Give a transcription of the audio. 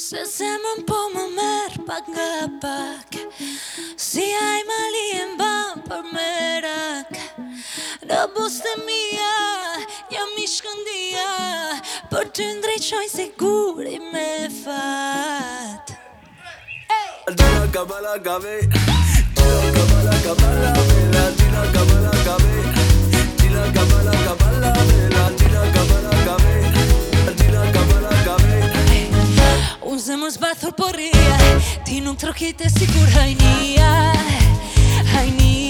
Se zemrën po më merë pak nga pak Si aj ma li e mba për merak Në buste mija, jam mishkëndia shkëndia Për të ndrejqoj se guri me fat hey! Dela ka bala ka vej Ti nuk trokite si kur hajnia Hajnia